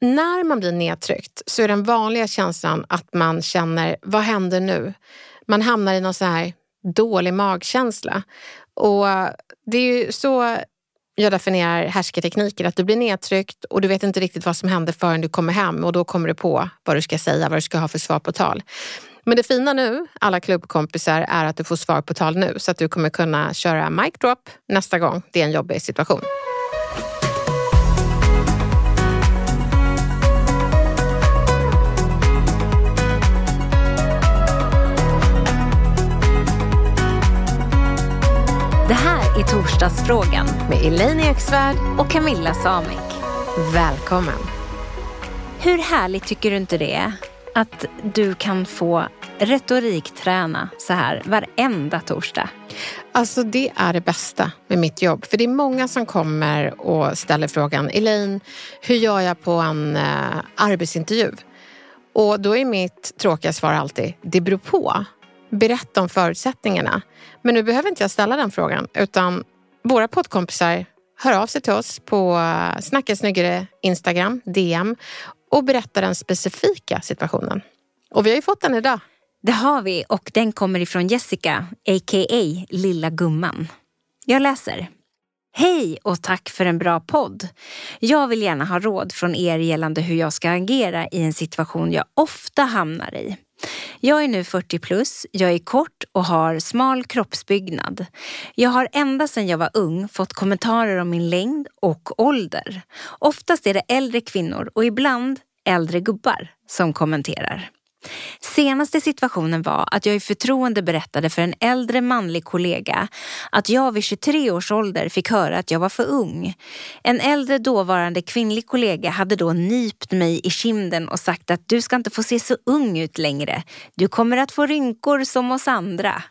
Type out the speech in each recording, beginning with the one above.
När man blir nedtryckt så är den vanliga känslan att man känner, vad händer nu? Man hamnar i någon så här dålig magkänsla. Och det är ju så jag definierar härskartekniker, att du blir nedtryckt och du vet inte riktigt vad som händer förrän du kommer hem och då kommer du på vad du ska säga, vad du ska ha för svar på tal. Men det fina nu, alla klubbkompisar, är att du får svar på tal nu så att du kommer kunna köra mic drop nästa gång det är en jobbig situation. Torsdagsfrågan Med Elaine Eksvärd, och Camilla Samik. välkommen. Hur härligt tycker du inte det är att du kan få retorikträna så här varenda torsdag? Alltså det är det bästa med mitt jobb. För det är många som kommer och ställer frågan, Elaine, hur gör jag på en eh, arbetsintervju? Och då är mitt tråkiga svar alltid, det beror på. Berätta om förutsättningarna. Men nu behöver inte jag ställa den frågan, utan våra poddkompisar hör av sig till oss på eh, Snacka snyggare Instagram, DM och berättar den specifika situationen. Och vi har ju fått den idag. Det har vi och den kommer ifrån Jessica, a.k.a. Lilla Gumman. Jag läser. Hej och tack för en bra podd. Jag vill gärna ha råd från er gällande hur jag ska agera i en situation jag ofta hamnar i. Jag är nu 40 plus, jag är kort och har smal kroppsbyggnad. Jag har ända sedan jag var ung fått kommentarer om min längd och ålder. Oftast är det äldre kvinnor och ibland äldre gubbar som kommenterar. Senaste situationen var att jag i förtroende berättade för en äldre manlig kollega att jag vid 23 års ålder fick höra att jag var för ung. En äldre dåvarande kvinnlig kollega hade då nypt mig i kinden och sagt att du ska inte få se så ung ut längre. Du kommer att få rynkor som oss andra.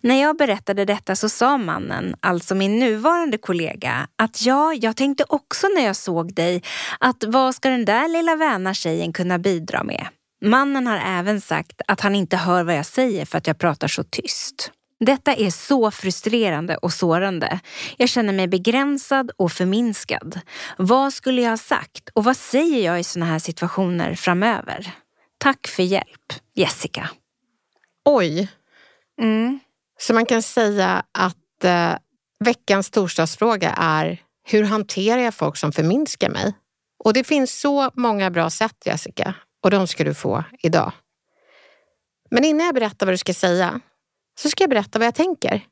När jag berättade detta så sa mannen, alltså min nuvarande kollega, att ja, jag tänkte också när jag såg dig att vad ska den där lilla väna tjejen kunna bidra med? Mannen har även sagt att han inte hör vad jag säger för att jag pratar så tyst. Detta är så frustrerande och sårande. Jag känner mig begränsad och förminskad. Vad skulle jag ha sagt och vad säger jag i sådana här situationer framöver? Tack för hjälp, Jessica. Oj. Mm. Så man kan säga att eh, veckans torsdagsfråga är hur hanterar jag folk som förminskar mig? Och det finns så många bra sätt, Jessica, och de ska du få idag. Men innan jag berättar vad du ska säga så ska jag berätta vad jag tänker.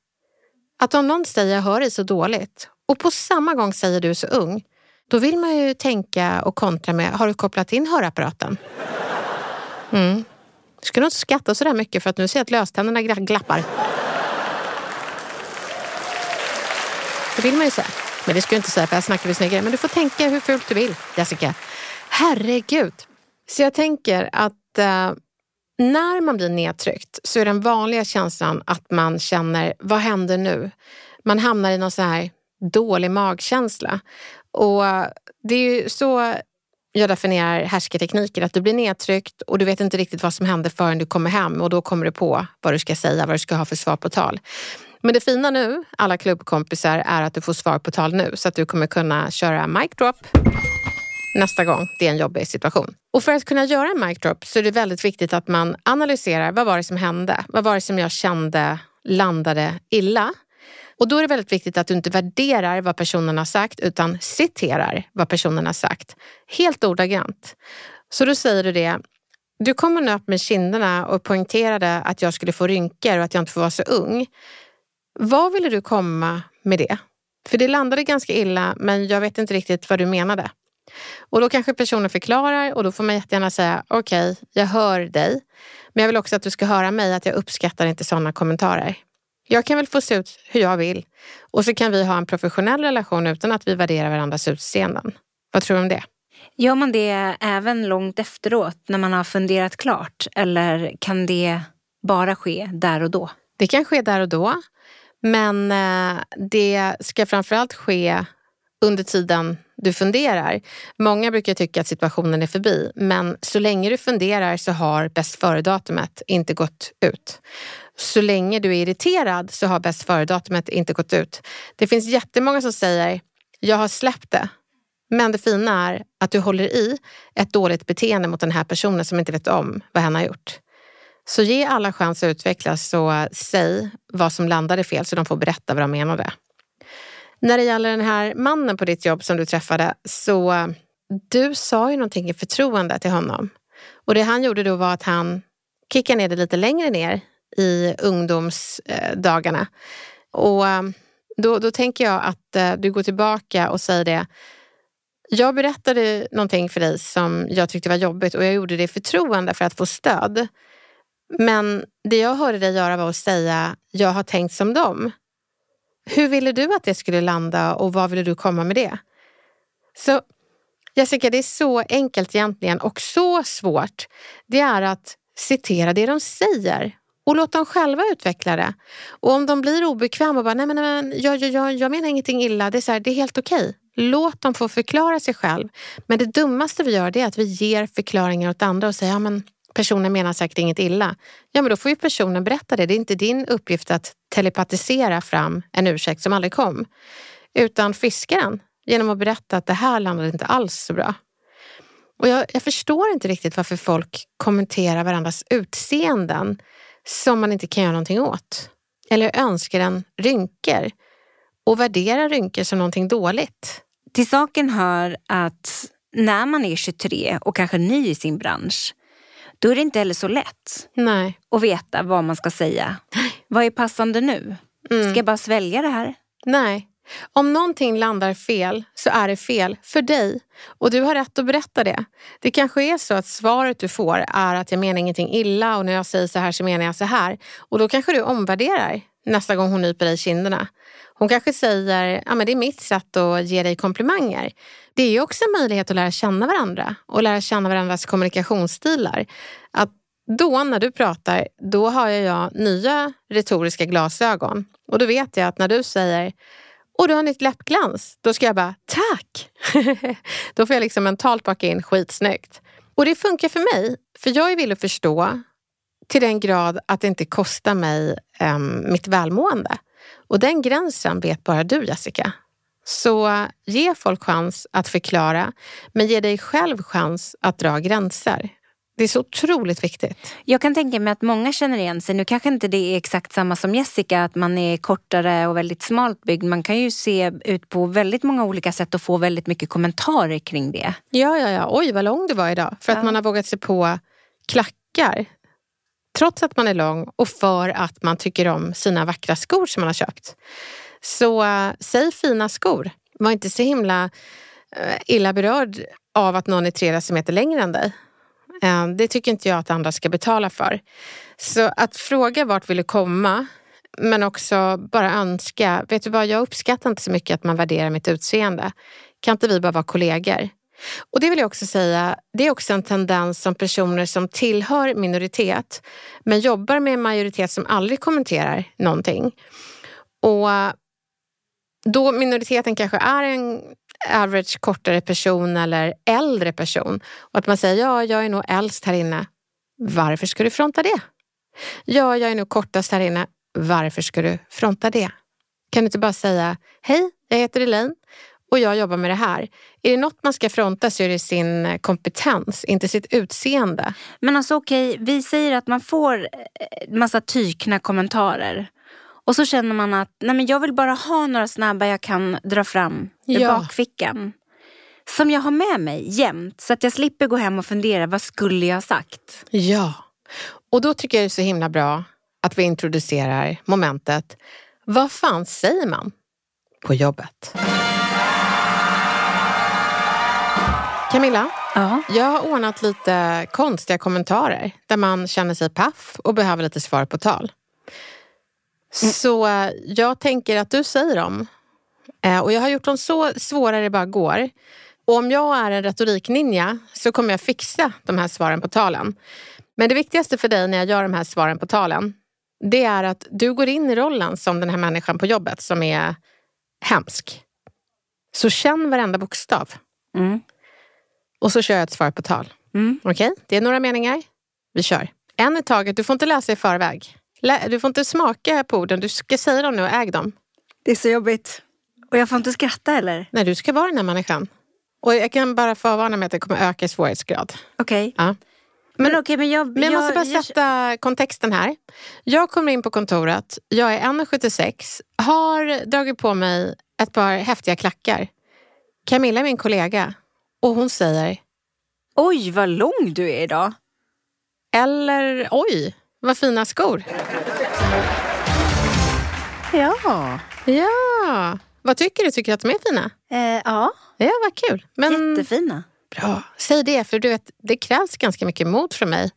Att om någon säger jag hör dig så dåligt och på samma gång säger du är så ung, då vill man ju tänka och kontra med, har du kopplat in hörapparaten? Mm. Du ska nog inte skratta så där mycket för att nu ser jag att löständerna glappar. Det vill man ju säga. Men det ska jag inte säga för jag snackar vi snyggare. Men du får tänka hur fult du vill, Jessica. Herregud. Så jag tänker att eh, när man blir nedtryckt så är den vanliga känslan att man känner, vad händer nu? Man hamnar i någon så här dålig magkänsla. Och det är ju så jag definierar härskartekniker, att du blir nedtryckt och du vet inte riktigt vad som händer förrän du kommer hem och då kommer du på vad du ska säga, vad du ska ha för svar på tal. Men det fina nu, alla klubbkompisar, är att du får svar på tal nu så att du kommer kunna köra mic drop nästa gång det är en jobbig situation. Och för att kunna göra en mic drop så är det väldigt viktigt att man analyserar vad var det som hände? Vad var det som jag kände landade illa? Och då är det väldigt viktigt att du inte värderar vad personen har sagt utan citerar vad personen har sagt. Helt ordagrant. Så då säger du det. Du kommer nu upp med kinderna och poängterade att jag skulle få rynkor och att jag inte får vara så ung. Vad ville du komma med det? För det landade ganska illa, men jag vet inte riktigt vad du menade. Och då kanske personen förklarar och då får man jättegärna säga okej, okay, jag hör dig. Men jag vill också att du ska höra mig att jag uppskattar inte sådana kommentarer. Jag kan väl få se ut hur jag vill och så kan vi ha en professionell relation utan att vi värderar varandras utseenden. Vad tror du om det? Gör man det även långt efteråt när man har funderat klart eller kan det bara ske där och då? Det kan ske där och då. Men eh, det ska framförallt ske under tiden du funderar. Många brukar tycka att situationen är förbi, men så länge du funderar så har bäst före-datumet inte gått ut. Så länge du är irriterad så har bäst före-datumet inte gått ut. Det finns jättemånga som säger, jag har släppt det. Men det fina är att du håller i ett dåligt beteende mot den här personen som inte vet om vad hen har gjort. Så ge alla chans att utvecklas och säg vad som landade fel så de får berätta vad de menade. När det gäller den här mannen på ditt jobb som du träffade så du sa ju någonting i förtroende till honom. Och det han gjorde då var att han kickade ner det lite längre ner i ungdomsdagarna. Och då, då tänker jag att eh, du går tillbaka och säger det. Jag berättade någonting för dig som jag tyckte var jobbigt och jag gjorde det i förtroende för att få stöd. Men det jag hörde dig göra var att säga, jag har tänkt som dem. Hur ville du att det skulle landa och vad ville du komma med det? Så Jessica, det är så enkelt egentligen och så svårt. Det är att citera det de säger och låt dem själva utveckla det. Och om de blir obekväma och bara, nej men, nej, men jag, jag, jag menar ingenting illa, det är, så här, det är helt okej. Okay. Låt dem få förklara sig själv. Men det dummaste vi gör det är att vi ger förklaringar åt andra och säger, ja men personen menar säkert inget illa. Ja, men då får ju personen berätta det. Det är inte din uppgift att telepatisera fram en ursäkt som aldrig kom. Utan fiskaren genom att berätta att det här landade inte alls så bra. Och jag, jag förstår inte riktigt varför folk kommenterar varandras utseenden som man inte kan göra någonting åt. Eller önskar en rynkor och värderar rynkor som någonting dåligt. Till saken hör att när man är 23 och kanske ny i sin bransch då är det inte heller så lätt Nej. att veta vad man ska säga. Vad är passande nu? Mm. Ska jag bara svälja det här? Nej. Om någonting landar fel så är det fel för dig och du har rätt att berätta det. Det kanske är så att svaret du får är att jag menar ingenting illa och när jag säger så här så menar jag så här. Och då kanske du omvärderar nästa gång hon nyper dig i kinderna. Hon kanske säger, ja men det är mitt sätt att ge dig komplimanger. Det är också en möjlighet att lära känna varandra och lära känna varandras kommunikationsstilar. Att då när du pratar, då har jag nya retoriska glasögon. Och då vet jag att när du säger och du har nytt läppglans, då ska jag bara tack! då får jag liksom mentalt baka in skitsnyggt. Och det funkar för mig, för jag är villig att förstå till den grad att det inte kostar mig um, mitt välmående. Och den gränsen vet bara du Jessica. Så ge folk chans att förklara, men ge dig själv chans att dra gränser. Det är så otroligt viktigt. Jag kan tänka mig att många känner igen sig. Nu kanske inte det är exakt samma som Jessica, att man är kortare och väldigt smalt byggd. Man kan ju se ut på väldigt många olika sätt och få väldigt mycket kommentarer kring det. Ja, ja, ja. Oj, vad lång du var idag. För att ja. man har vågat sig på klackar. Trots att man är lång och för att man tycker om sina vackra skor som man har köpt. Så eh, säg fina skor. Var inte så himla eh, illa berörd av att någon är tre decimeter längre än dig. Eh, det tycker inte jag att andra ska betala för. Så att fråga vart vill du komma men också bara önska, vet du vad, jag uppskattar inte så mycket att man värderar mitt utseende. Kan inte vi bara vara kollegor? Och det vill jag också säga, det är också en tendens som personer som tillhör minoritet men jobbar med en majoritet som aldrig kommenterar någonting. Och då minoriteten kanske är en average kortare person eller äldre person och att man säger ja, jag är nog äldst här inne. Varför ska du fronta det? Ja, jag är nog kortast här inne. Varför ska du fronta det? Kan du inte bara säga hej, jag heter Elaine och jag jobbar med det här. Är det något man ska fronta så är det sin kompetens, inte sitt utseende. Men alltså okej, okay, vi säger att man får massa tykna kommentarer Och så känner man att nej men jag vill bara ha några snabba jag kan dra fram ur Ja. bakfickan. Som jag har med mig jämt så att jag slipper gå hem och fundera vad skulle jag ha sagt. Ja. Och då tycker jag det är så himla bra att vi introducerar momentet Vad fan säger man på jobbet? Camilla, Ja. jag har ordnat lite konstiga kommentarer där man känner sig paff och behöver lite svar på tal. Så eh, jag tänker att du säger dem. Eh, Och jag har gjort dem så svåra det bara går. Och om jag är en retorikninja så kommer jag fixa de här svaren på talen. Men det viktigaste för dig när jag gör de här svaren på talen, det är att du går in i rollen som den här människan på jobbet som är hemsk. Så känn varenda bokstav. Mm. Och så kör jag ett svar på tal. Mm. Okej? Det är några meningar. Vi kör. En i taget. Du får inte läsa i förväg. Du får inte smaka på orden. Du ska säga dem nu och äg dem. Det är så jobbigt. Och jag får inte skratta eller? Nej, du ska vara den här människan. Och jag kan bara förvarna mig att det kommer öka i svårighetsgrad. Okej. Ja. Men okej, men jag... Men jag måste bara jag- sätta kontexten här. Jag kommer in på kontoret, jag är 1,76, har dragit på mig ett par häftiga klackar. Camilla är min kollega och hon säger, Oj, vad lång du är idag. eller oj, vad fina skor. Ja. Ja, vad tycker du? Tycker du att de är fina? Eh, ja, Ja, vad kul. Men jättefina. bra, säg det. För du vet, det krävs ganska mycket mod från mig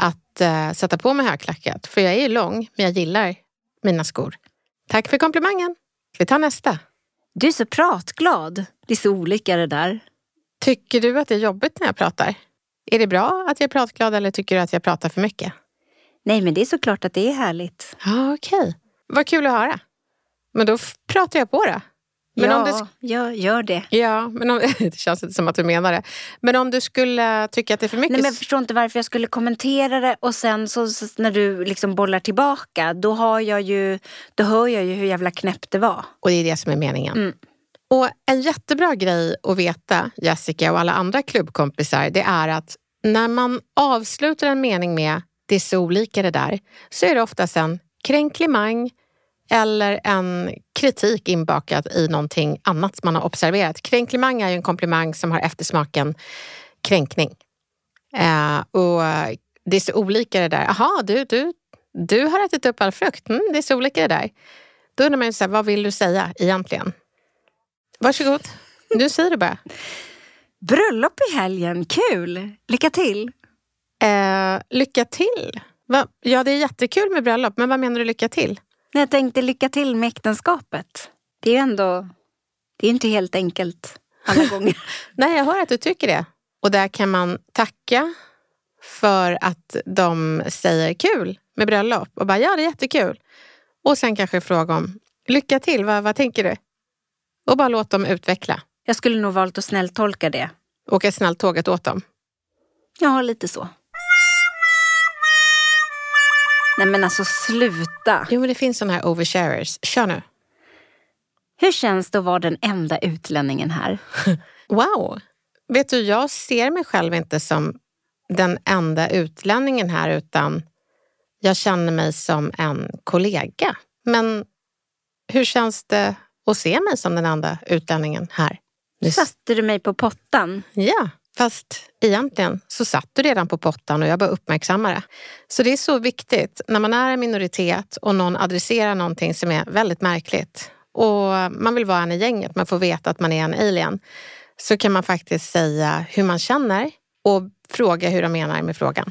att eh, sätta på mig högklackat. För jag är ju lång, men jag gillar mina skor. Tack för komplimangen. Vi tar nästa. Du är så pratglad. Det är så olika det där. Tycker du att det är jobbigt när jag pratar? Är det bra att jag är pratglad eller tycker du att jag pratar för mycket? Nej, men det är såklart att det är härligt. Ja, okej. Vad kul att höra. Men då pratar jag på det. Men ja, om du jag gör det. ja, men om, det känns inte som att du menar det. Men om du skulle tycka att det är för mycket... Nej, men jag förstår inte varför jag skulle kommentera det och sen så, så när du liksom bollar tillbaka då, har jag ju, då hör jag ju hur jävla knäppt det var. Och det är det som är meningen. Mm. Och en jättebra grej att veta, Jessica och alla andra klubbkompisar, det är att när man avslutar en mening med det är så olika det där, så är det oftast en kränklimang eller en kritik inbakad i någonting annat man har observerat. Kränklimang är ju en komplimang som har eftersmaken kränkning. Eh, och det är så olika det där. Jaha, du, du, du har ätit upp all frukt. Mm, det är så olika det där. Då undrar man ju så här, vad vill du säga egentligen? Varsågod. Nu säger du bara. Bröllop i helgen, kul! Lycka till! Eh, lycka till. Va? Ja, det är jättekul med bröllop, men vad menar du lycka till? Nej, Jag tänkte lycka till med äktenskapet. Det är ju ändå, det är inte helt enkelt alla gånger. Nej, jag hör att du tycker det. Och där kan man tacka för att de säger kul med bröllop och bara ja, det är jättekul. Och sen kanske fråga om lycka till, vad, vad tänker du? Och bara låt dem utveckla. Jag skulle nog valt att snälltolka det. Åka snällt tåget åt dem. Ja, lite så. Nej men alltså sluta. Jo, men det finns såna här oversharers. Kör nu. Hur känns det att vara den enda utlänningen här? Wow! Vet du, jag ser mig själv inte som den enda utlänningen här utan jag känner mig som en kollega. Men hur känns det att se mig som den enda utlänningen här? Nu Satte du mig på pottan? Ja, fast egentligen så satt du redan på pottan och jag bara uppmärksammar det. Så det är så viktigt när man är en minoritet och någon adresserar någonting som är väldigt märkligt och man vill vara en i gänget, man får veta att man är en alien, så kan man faktiskt säga hur man känner och fråga hur de menar med frågan.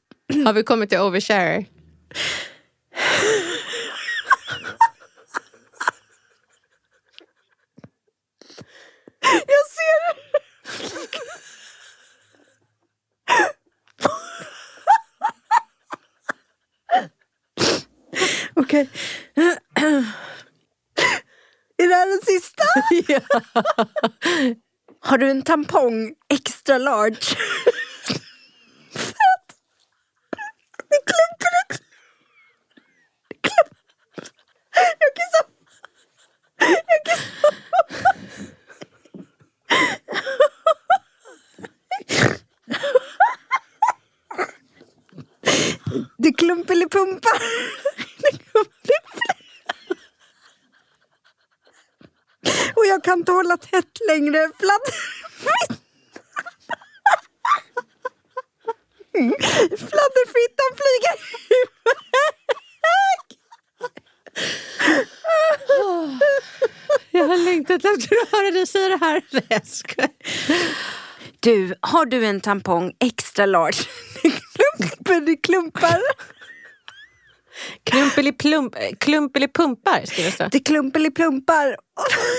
Har vi kommit till overshare? Jag ser det! Okej. Är det här den sista? Har du en tampong extra large? Fett! Det klumper det. Det klumper. Jag kissar. Jag kissar. Det klumpelipumpar. Det klumpelipumpar. Och jag kan inte hålla tätt längre. Fladd... Fladderfittan flyger iväg. Jag har längtat efter att höra dig säga det här. Du, har du en tampong extra large? Det klumper, det klumpar. Klumpeliplump, klumpelipumpar, ska det stå. Det klumpeliplumpar.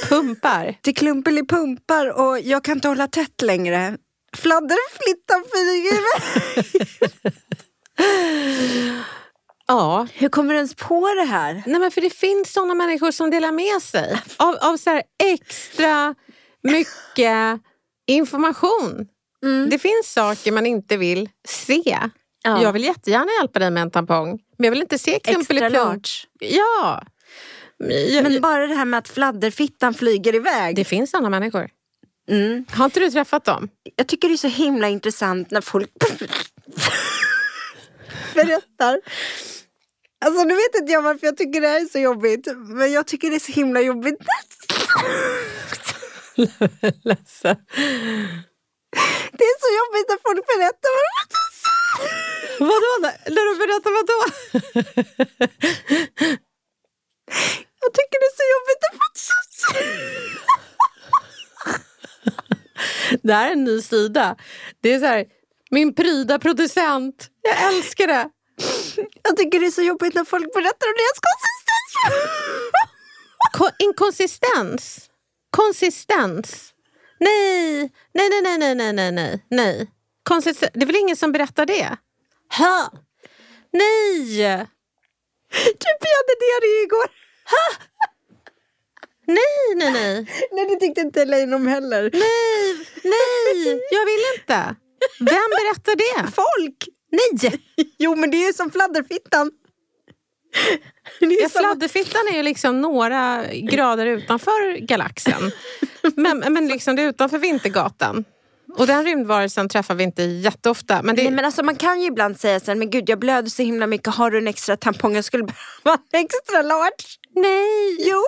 Pumpar. Det klumpelipumpar och jag kan inte hålla tätt längre. Fladderflittan flyger. Ja, Hur kommer du ens på det här? Nej, men för det finns såna människor som delar med sig av, av så här extra mycket information. Det finns saker man inte vill se. Ja. Jag vill jättegärna hjälpa dig med en tampong, men jag vill inte se Extra klumpeliplump. large. Ja. Jag, Men bara det här med att fladderfittan flyger iväg. det finns såna människor. Mm. Har inte du träffat dem? Jag tycker det är så himla intressant när folk berättar. Alltså nu vet inte jag varför jag tycker det här är så jobbigt. Men jag tycker det är så himla jobbigt. Ledsen. Det är så jobbigt när folk berättar. Vadå? När du berättar vadå? Jag tycker det är så jobbigt när folk... Det här är en ny sida. Det är så här, min pryda producent. Jag älskar det. Jag tycker det är så jobbigt när folk berättar om deras konsistens. Ko- inkonsistens. Konsistens. Nej, nej, nej, nej, nej, nej, nej, Konsistens. Det är väl ingen som berättar det? Ha! Nej! Typ jag hade diarré igår. Nej, nej, nej. Nej det tyckte inte Elaine om heller. Nej, nej, jag vill inte. Vem berättar det? Folk! Nej! Jo men det är ju som fladderfittan. Är Ja, fladderfittan är ju liksom några grader utanför galaxen. Men, men liksom det är utanför Vintergatan. Och den rymdvarelsen träffar vi inte jätteofta. Men det, Nej, men alltså, man kan ju ibland säga så här, men gud jag blöder så himla mycket, har du en extra tampong? Jag skulle behöva en extra large. nej! Jo,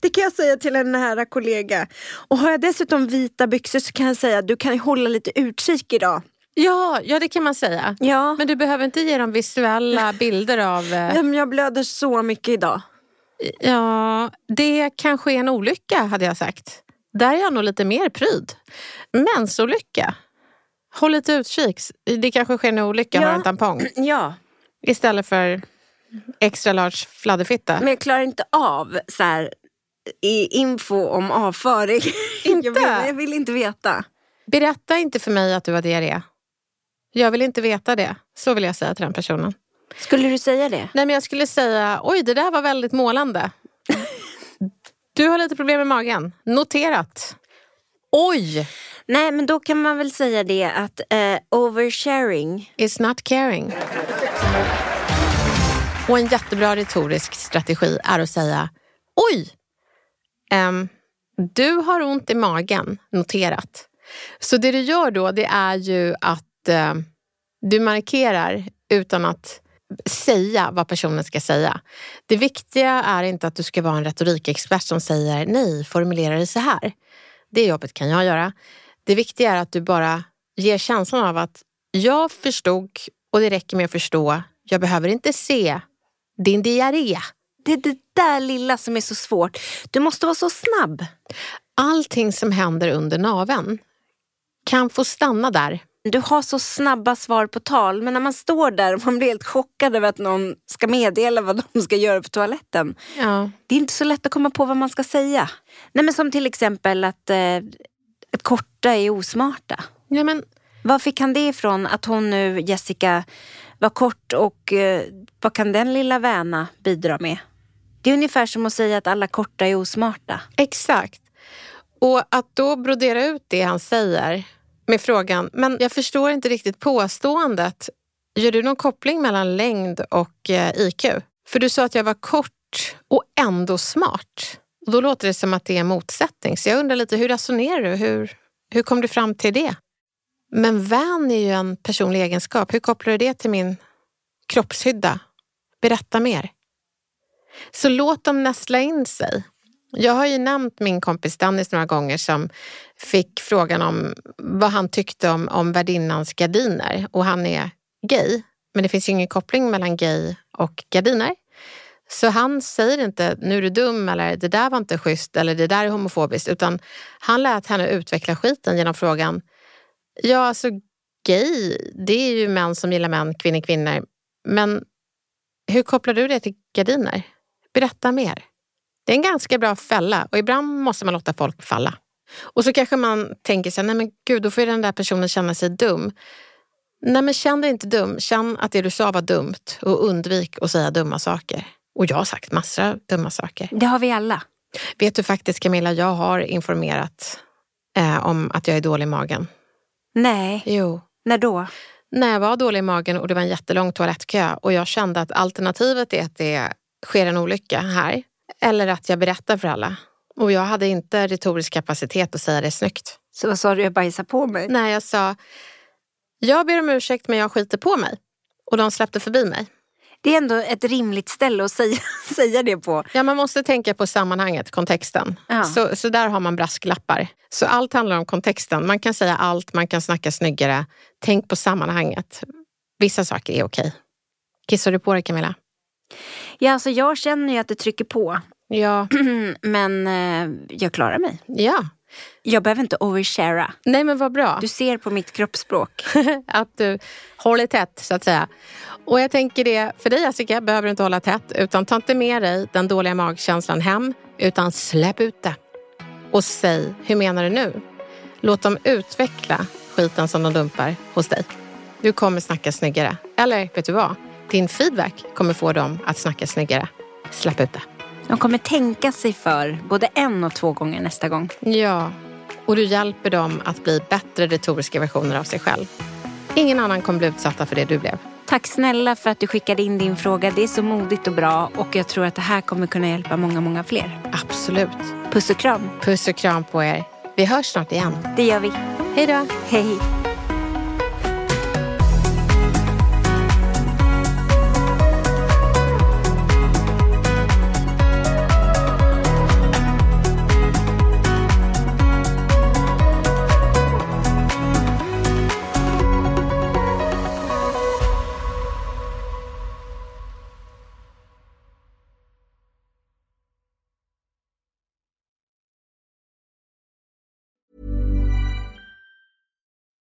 det kan jag säga till en nära kollega. Och har jag dessutom vita byxor så kan jag säga, du kan hålla lite utkik idag. Ja, ja, det kan man säga. Ja. Men du behöver inte ge dem visuella bilder av... eh, men jag blöder så mycket idag. Ja, det kanske är en olycka hade jag sagt. Där är jag nog lite mer pryd. Mensolycka. Håll lite utkik. Det kanske sker en olycka, Ja. har en tampong. Ja, Istället för extra large fladderfitta. men jag klarar inte av så här, i info om avföring. Inte? Jag vill, jag vill inte veta. Berätta inte för mig att du har diarré. Jag vill inte veta det. Så vill jag säga till den personen. Skulle du säga det? Nej, men jag skulle säga, oj det där var väldigt målande. Du har lite problem med magen. Noterat. Oj! Nej, men då kan man väl säga det att eh, oversharing Is not caring. Och en jättebra retorisk strategi är att säga, oj! ehm, Du har ont i magen, noterat. Så det du gör då, det är ju att eh, du markerar utan att säga vad personen ska säga. Det viktiga är inte att du ska vara en retorikexpert som säger nej, formulera det så här. Det jobbet kan jag göra. Det viktiga är att du bara ger känslan av att jag förstod och det räcker med att förstå. Jag behöver inte se din diarré. Det är det där lilla som är så svårt. Du måste vara så snabb. Allting som händer under naven kan få stanna där. Du har så snabba svar på tal, men när man står där och man blir helt chockad över att någon ska meddela vad de ska göra på toaletten. Ja. Det är inte så lätt att komma på vad man ska säga. Nej, men som till exempel att, eh, att korta är osmarta. Ja, men, Var fick han det ifrån? Att hon nu, Jessica, var kort och eh, vad kan den lilla väna bidra med? Det är ungefär som att säga att alla korta är osmarta. exakt. Och att då brodera ut det han säger med frågan, men jag förstår inte riktigt påståendet. Gör du någon koppling mellan längd och eh, IQ? För du sa att jag var kort och ändå smart. Och då låter det som att det är en motsättning. Så jag undrar lite, hur resonerar du? Hur, hur kom du fram till det? Men vän är ju en personlig egenskap. Hur kopplar du det till min kroppshydda? Berätta mer. Så låt dem nästla in sig. Jag har ju nämnt min kompis Dennis några gånger som fick frågan om vad han tyckte om, om värdinnans gardiner. Och han är gay, men det finns ju ingen koppling mellan gay och gardiner. Så han säger inte nu är du dum eller det där var inte schysst eller det där är homofobiskt utan han lät henne utveckla skiten genom frågan Ja, alltså gay, det är ju män som gillar män, kvinnor, kvinnor. Men hur kopplar du det till gardiner? Berätta mer. Det är en ganska bra fälla och ibland måste man låta folk falla. Och så kanske man tänker sig, nej men gud, då får den där personen känna sig dum. Nej men känn dig inte dum. Känn att det du sa var dumt och undvik att säga dumma saker. Och jag har sagt massor av dumma saker. Det har vi alla. Vet du faktiskt Camilla, jag har informerat eh, om att jag är dålig i magen. Nej, Jo. när då? När jag var dålig i magen och det var en jättelång toalettkö och jag kände att alternativet är att det sker en olycka här eller att jag berättar för alla. Och jag hade inte retorisk kapacitet att säga det snyggt. Så vad sa du, jag bajsar på mig? När jag sa, jag ber om ursäkt men jag skiter på mig. Och de släppte förbi mig. Det är ändå ett rimligt ställe att säga, säga det på. Ja, man måste tänka på sammanhanget, kontexten. Ja. Så, så där har man brasklappar. Så allt handlar om kontexten. Man kan säga allt, man kan snacka snyggare. Tänk på sammanhanget. Vissa saker är okej. Kissar du på dig Camilla? Ja, alltså jag känner ju att det trycker på. Ja. Men eh, jag klarar mig. Ja. Jag behöver inte overshara. Nej men vad bra. Du ser på mitt kroppsspråk. att du håller tätt så att säga. Och jag tänker det, för dig Jessica behöver du inte hålla tätt utan ta inte med dig den dåliga magkänslan hem utan släpp ut det. Och säg, hur menar du nu? Låt dem utveckla skiten som de dumpar hos dig. Du kommer snacka snyggare. Eller vet du vad? Din feedback kommer få dem att snacka snyggare. Släpp ut det. De kommer tänka sig för både en och två gånger nästa gång. Ja, och du hjälper dem att bli bättre retoriska versioner av sig själv. Ingen annan kommer bli utsatta för det du blev. Tack snälla för att du skickade in din fråga. Det är så modigt och bra och jag tror att det här kommer kunna hjälpa många, många fler. Absolut. Puss och kram. Puss och kram på er. Vi hörs snart igen. Det gör vi. Hej då. Hej.